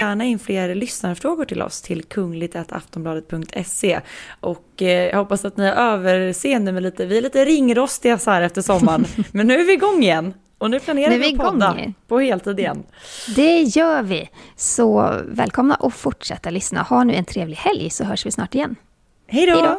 gärna in fler lyssnarfrågor till oss till kungligt.aftonbladet.se och eh, jag hoppas att ni har överseende med lite, vi är lite ringrostiga så här efter sommaren, men nu är vi igång igen och nu planerar Nu vi att podda igång. på heltid igen. Det gör vi. Så välkomna och fortsätta lyssna. Ha nu en trevlig helg så hörs vi snart igen. Hej då.